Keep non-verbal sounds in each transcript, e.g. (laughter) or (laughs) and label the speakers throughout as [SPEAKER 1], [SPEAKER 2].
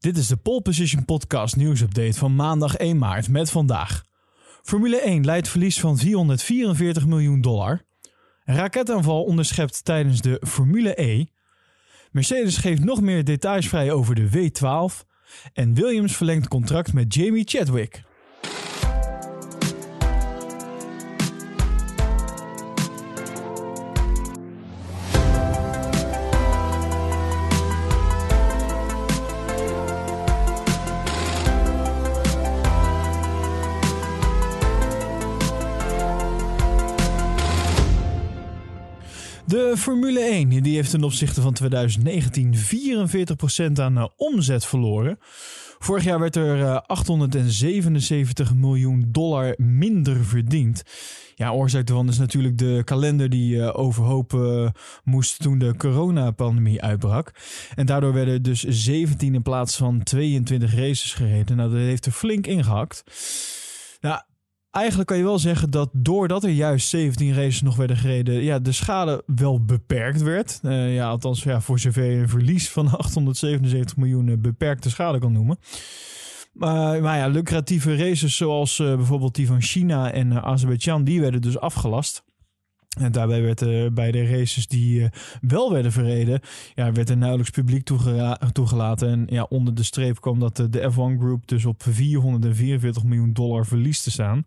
[SPEAKER 1] Dit is de Pole Position Podcast nieuwsupdate van maandag 1 maart met vandaag. Formule 1 leidt verlies van 444 miljoen dollar. Raketaanval onderschept tijdens de Formule E. Mercedes geeft nog meer details vrij over de W12. En Williams verlengt contract met Jamie Chadwick. De Formule 1 die heeft ten opzichte van 2019 44% aan uh, omzet verloren. Vorig jaar werd er uh, 877 miljoen dollar minder verdiend. Ja, oorzaak daarvan is natuurlijk de kalender die uh, overhoop moest toen de coronapandemie uitbrak. En daardoor werden dus 17 in plaats van 22 races gereden. Nou, dat heeft er flink ingehakt. Nou, eigenlijk kan je wel zeggen dat doordat er juist 17 races nog werden gereden, ja, de schade wel beperkt werd. Uh, ja, althans, ja, voor zover je een verlies van (laughs) 877 miljoen beperkte schade kan noemen. Maar, maar ja, lucratieve races zoals uh, bijvoorbeeld die van China en uh, Azerbeidzjan, die werden dus afgelast. En daarbij werd er bij de races die uh, wel werden verreden, ja, werd er nauwelijks publiek toegelaten. En ja, onder de streep kwam dat de F1 Group dus op 444 miljoen dollar verlies te staan.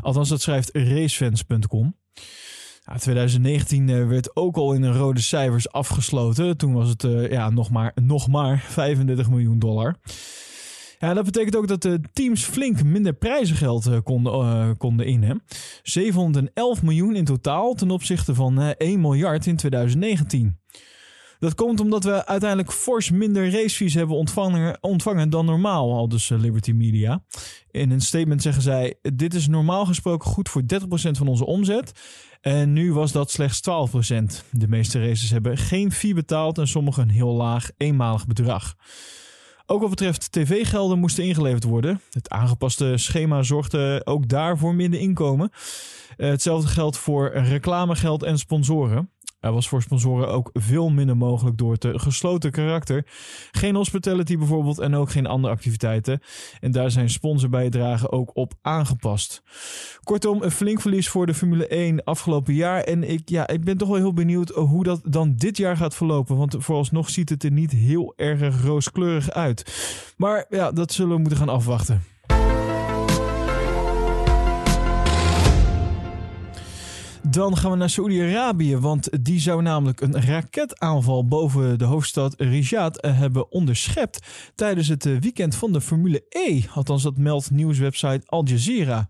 [SPEAKER 1] Althans, dat schrijft racefans.com. Ja, 2019 uh, werd ook al in een rode cijfers afgesloten. Toen was het uh, ja, nog, maar, nog maar 35 miljoen dollar. Ja, dat betekent ook dat de teams flink minder prijzengeld uh, konden, uh, konden innen. 711 miljoen in totaal ten opzichte van uh, 1 miljard in 2019. Dat komt omdat we uiteindelijk fors minder racefees hebben ontvangen, ontvangen dan normaal, al dus Liberty Media. In een statement zeggen zij: Dit is normaal gesproken goed voor 30% van onze omzet. En nu was dat slechts 12%. De meeste races hebben geen fee betaald en sommige een heel laag eenmalig bedrag. Ook wat betreft tv-gelden moesten ingeleverd worden. Het aangepaste schema zorgde ook daarvoor minder inkomen. Hetzelfde geldt voor reclamegeld en sponsoren. Er was voor sponsoren ook veel minder mogelijk door het gesloten karakter. Geen hospitality bijvoorbeeld en ook geen andere activiteiten. En daar zijn sponsorbijdragen ook op aangepast. Kortom, een flink verlies voor de Formule 1 afgelopen jaar. En ik, ja, ik ben toch wel heel benieuwd hoe dat dan dit jaar gaat verlopen. Want vooralsnog ziet het er niet heel erg rooskleurig uit. Maar ja, dat zullen we moeten gaan afwachten. Dan gaan we naar Saoedi-Arabië, want die zou namelijk een raketaanval boven de hoofdstad Riyadh hebben onderschept tijdens het weekend van de Formule E. Althans, dat meldt nieuwswebsite Al Jazeera.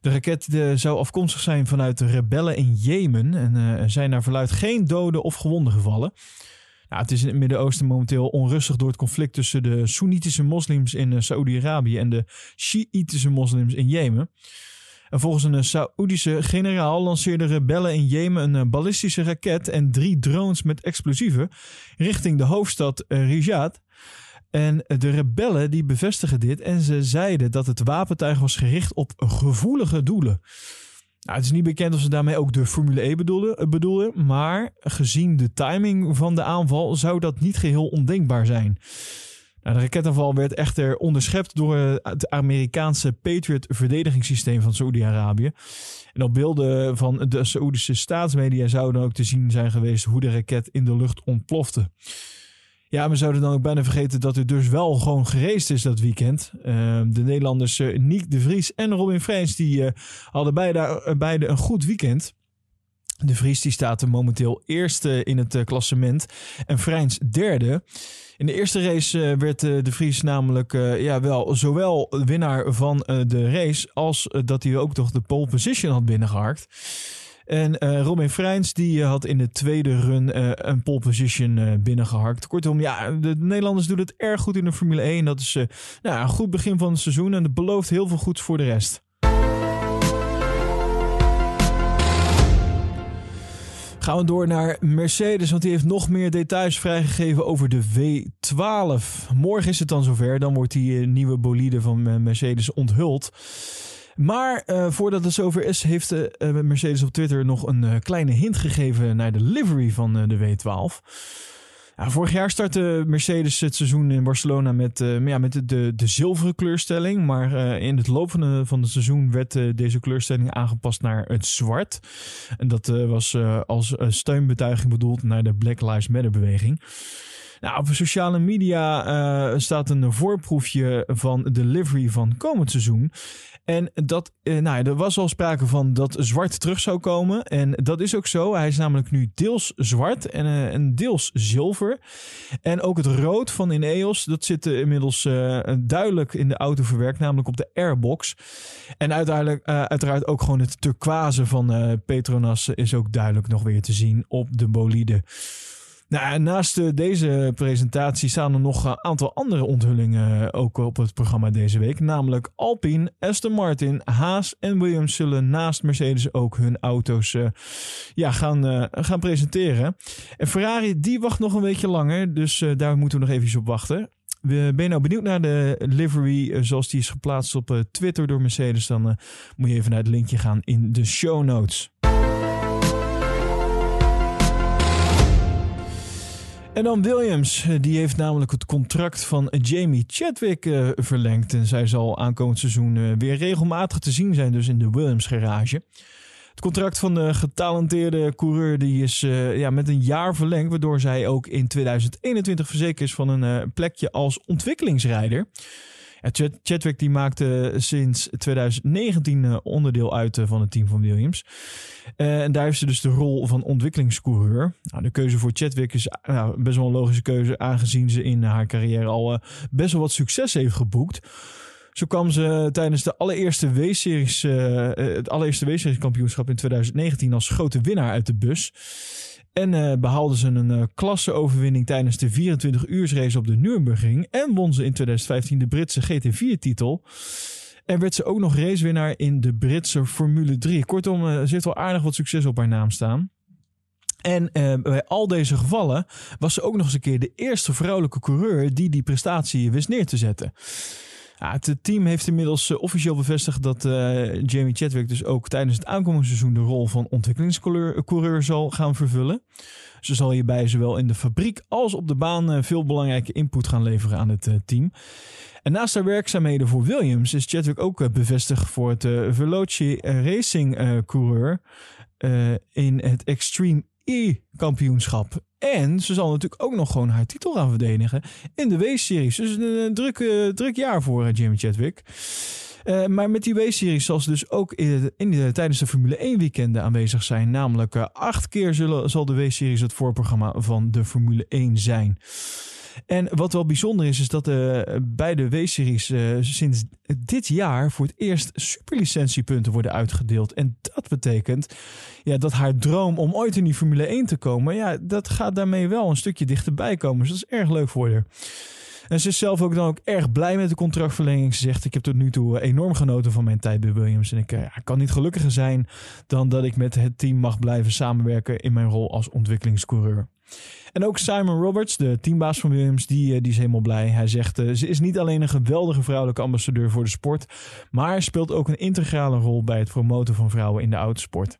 [SPEAKER 1] De raket zou afkomstig zijn vanuit de rebellen in Jemen en er zijn naar verluid geen doden of gewonden gevallen. Nou, het is in het Midden-Oosten momenteel onrustig door het conflict tussen de Soenitische moslims in Saoedi-Arabië en de Shiïtische moslims in Jemen. En volgens een Saoedische generaal lanceerden rebellen in Jemen een ballistische raket en drie drones met explosieven richting de hoofdstad Riyadh. En de rebellen die bevestigen dit en ze zeiden dat het wapentuig was gericht op gevoelige doelen. Nou, het is niet bekend of ze daarmee ook de Formule E bedoelen, bedoelen, maar gezien de timing van de aanval zou dat niet geheel ondenkbaar zijn. Nou, de raketaanval werd echter onderschept door het Amerikaanse Patriot verdedigingssysteem van Saoedi-Arabië. En op beelden van de Saoedische staatsmedia zouden ook te zien zijn geweest hoe de raket in de lucht ontplofte. Ja, we zouden dan ook bijna vergeten dat er dus wel gewoon gereest is dat weekend. Uh, de Nederlanders uh, Niek de Vries en Robin Freins die uh, hadden beide, beide een goed weekend. De Vries die staat momenteel eerste in het klassement en Freins derde. In de eerste race werd De Vries namelijk ja, wel zowel winnaar van de race als dat hij ook toch de pole position had binnengeharkt. En uh, Robin Freins die had in de tweede run een pole position uh, binnengeharkt. Kortom, ja, de Nederlanders doen het erg goed in de Formule 1. Dat is nou, een goed begin van het seizoen en het belooft heel veel goeds voor de rest. Gaan we door naar Mercedes, want die heeft nog meer details vrijgegeven over de W12. Morgen is het dan zover, dan wordt die nieuwe bolide van Mercedes onthuld. Maar uh, voordat het zover is, heeft Mercedes op Twitter nog een kleine hint gegeven naar de livery van de W12. Vorig jaar startte Mercedes het seizoen in Barcelona met, uh, ja, met de, de, de, zilveren kleurstelling. Maar uh, in het loop van, het seizoen werd uh, deze kleurstelling aangepast naar het zwart. En dat was als steunbetuiging bedoeld naar de Black Lives Matter beweging. Nou, op sociale media uh, staat een voorproefje van de livery van komend seizoen. En dat, uh, nou, er was al sprake van dat zwart terug zou komen. En dat is ook zo. Hij is namelijk nu deels zwart en, uh, en deels zilver. En ook het rood van Ineos, dat zit inmiddels duidelijk in de auto verwerkt, namelijk op de airbox. En uiteindelijk, uiteraard ook gewoon het turquoise van Petronas is ook duidelijk nog weer te zien op de bolide. Nou, naast uh, deze presentatie staan er nog een aantal andere onthullingen uh, ook op het programma deze week. Namelijk Alpine, Aston Martin, Haas en Williams zullen naast Mercedes ook hun auto's uh, ja, gaan, gaan presenteren. En Ferrari die wacht nog een beetje langer, dus daar moeten we nog even op wachten. Ben je nou benieuwd naar de livery zoals die is geplaatst op Twitter door Mercedes? Dan moet je even naar het linkje gaan in de show notes. En dan Williams, die heeft namelijk het contract van Jamie Chadwick uh, verlengd. En zij zal aankomend seizoen uh, weer regelmatig te zien zijn, dus in de Williams garage. Het contract van de getalenteerde coureur die is uh, ja, met een jaar verlengd, waardoor zij ook in 2021 verzekerd is van een plekje als ontwikkelingsrijder. Chadwick die maakte sinds 2019 eh, onderdeel uit eh, van het team van Williams. Eh, en daar heeft ze dus de rol van ontwikkelingscoureur. Nou, de keuze voor Chadwick is nou, best wel een logische keuze, aangezien ze in haar carrière al best wel wat succes heeft geboekt. Zo kwam ze tijdens de allereerste W-series, het allereerste W-series kampioenschap in 2019 als grote winnaar uit de bus. En uh, behaalden ze een uh, klasseoverwinning tijdens de 24 uursrace op de Nürburgring. En won ze in 2015 de Britse GT4-titel. En werd ze ook nog racewinnaar in de Britse Formule 3. Kortom, uh, ze heeft wel aardig wat succes op haar naam staan. En bij al deze gevallen was ze ook nog eens een keer de eerste vrouwelijke coureur die die prestatie wist neer te zetten. Het team heeft inmiddels uh, officieel bevestigd dat uh, Jamie Chadwick dus ook tijdens het aankomende seizoen de rol van ontwikkelingscoureur zal gaan vervullen. Ze zal hierbij zowel in de fabriek als op de baan uh, veel belangrijke input gaan leveren aan het team. En naast haar werkzaamheden voor Williams is Chadwick ook bevestigd voor het Veloci Racing coureur in het Extreme E-kampioenschap. En ze zal natuurlijk ook nog gewoon haar titel gaan verdedigen in de W-series. Dus een druk, uh, druk jaar voor uh, Jamie Chadwick. Maar met die W-series zal ze dus ook in de, tijdens de Formule 1 weekenden aanwezig zijn. Namelijk acht keer zullen, zal de W-series het voorprogramma van de Formule 1 zijn. En wat wel bijzonder is, is dat de W-series uh, sinds dit jaar voor het eerst superlicentiepunten worden uitgedeeld. En dat betekent ja, dat haar droom om ooit in die Formule 1 te komen, ja, dat gaat daarmee wel een stukje dichterbij komen. Dus dat is erg leuk voor haar. En ze is zelf ook dan ook erg blij met de contractverlenging. Ze zegt: Ik heb tot nu toe enorm genoten van mijn tijd bij Williams. En ik ja, kan niet gelukkiger zijn dan dat ik met het team mag blijven samenwerken in mijn rol als ontwikkelingscoureur. En ook Simon Roberts, de teambaas van Williams, die, eh, die is helemaal blij. Hij zegt, ze is niet alleen een geweldige vrouwelijke ambassadeur voor de sport, maar speelt ook een integrale rol bij het promoten van vrouwen in de autosport.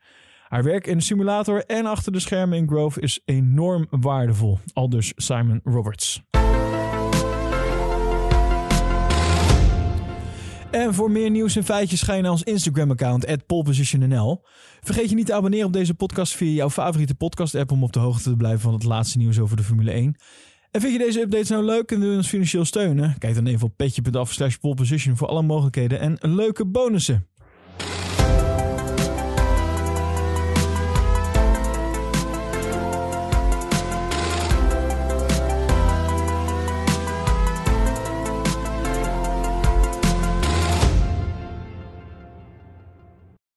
[SPEAKER 1] Haar werk in de simulator en achter de schermen in Grove is enorm waardevol. Aldus Simon Roberts. En voor meer nieuws en feitjes ga je naar ons Instagram-account, polepositionnl. Vergeet je niet te abonneren op deze podcast via jouw favoriete podcast-app om op de hoogte te blijven van het laatste nieuws over de Formule 1. En vind je deze updates nou leuk en wil je ons financieel steunen? Kijk dan even op petje.af slash poleposition voor alle mogelijkheden en leuke bonussen.